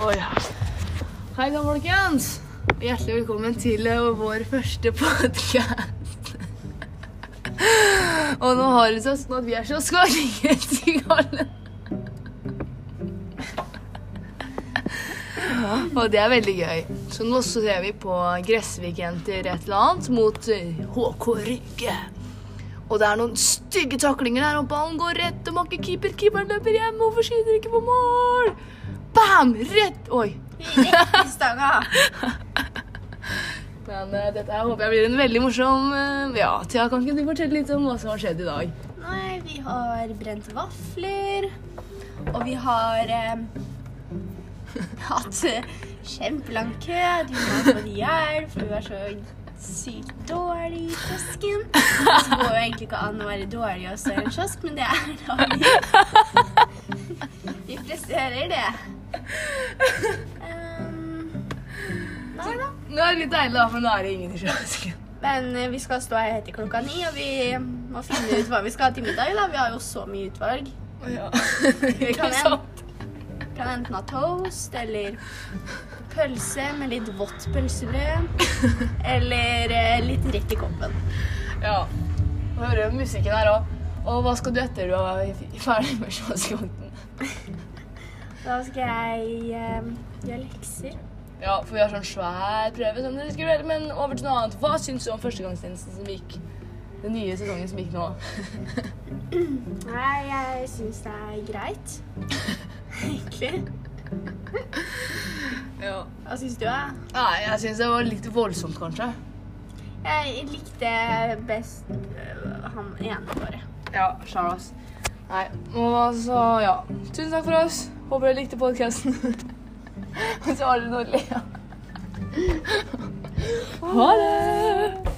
Oi. Hei da, folkens. Hjertelig velkommen til eh, vår første podkast. Og nå har det seg sånn at vi er så skåringsgale. Og det er veldig gøy. Så nå så ser vi på Gressvik-jenter et eller annet mot eh, HK Rygge. Og det er noen stygge taklinger der, og ballen går rett, og makker keeper. Keeperen løper hjem, hvorfor skyter ikke på mål? Bam! Rett Oi. Rett i stanga. Men uh, dette her håper jeg blir en veldig morsom uh, Ja, Thea, kan ikke du fortelle litt om hva som har skjedd i dag? Nei, vi har brent vafler. Og vi har uh, hatt kjempelang kø. Du har fått hjelp, for du er så sykt dårlig i kiosken. Det går jo egentlig ikke an å være dårlig også i en kiosk, men det er da vi. Vi presterer det. Um, nei da. Nå er det litt deilig, da, for nå er det ingen i kiosken. Men eh, vi skal stå her til klokka ni, og vi må finne ut hva vi skal ha til middag. Da. Vi har jo så mye utvalg. Ja. Vi kan, sant? kan enten ha toast eller pølse med litt vått pølsebrød. Eller eh, litt rett i koppen. Ja. Nå hører vi musikken her òg. Og hva skal du etter du er ferdig med kioskonten? Da skal jeg eh, gjøre lekser. Ja, for vi har sånn svær prøve som dere skriver, men over til noe annet. Hva syns du om førstegangstjenesten som gikk? Den nye sesongen som gikk nå. Nei, jeg syns det er greit. Egentlig. Ja. Hva syns du, da? Nei, jeg syns det var litt voldsomt, kanskje. Jeg likte best øh, han ene, bare. Ja, Charles. Nei, og så ja. Tusen takk for oss. Håper dere likte podkasten. Og så har dere noe å le av. Ha det!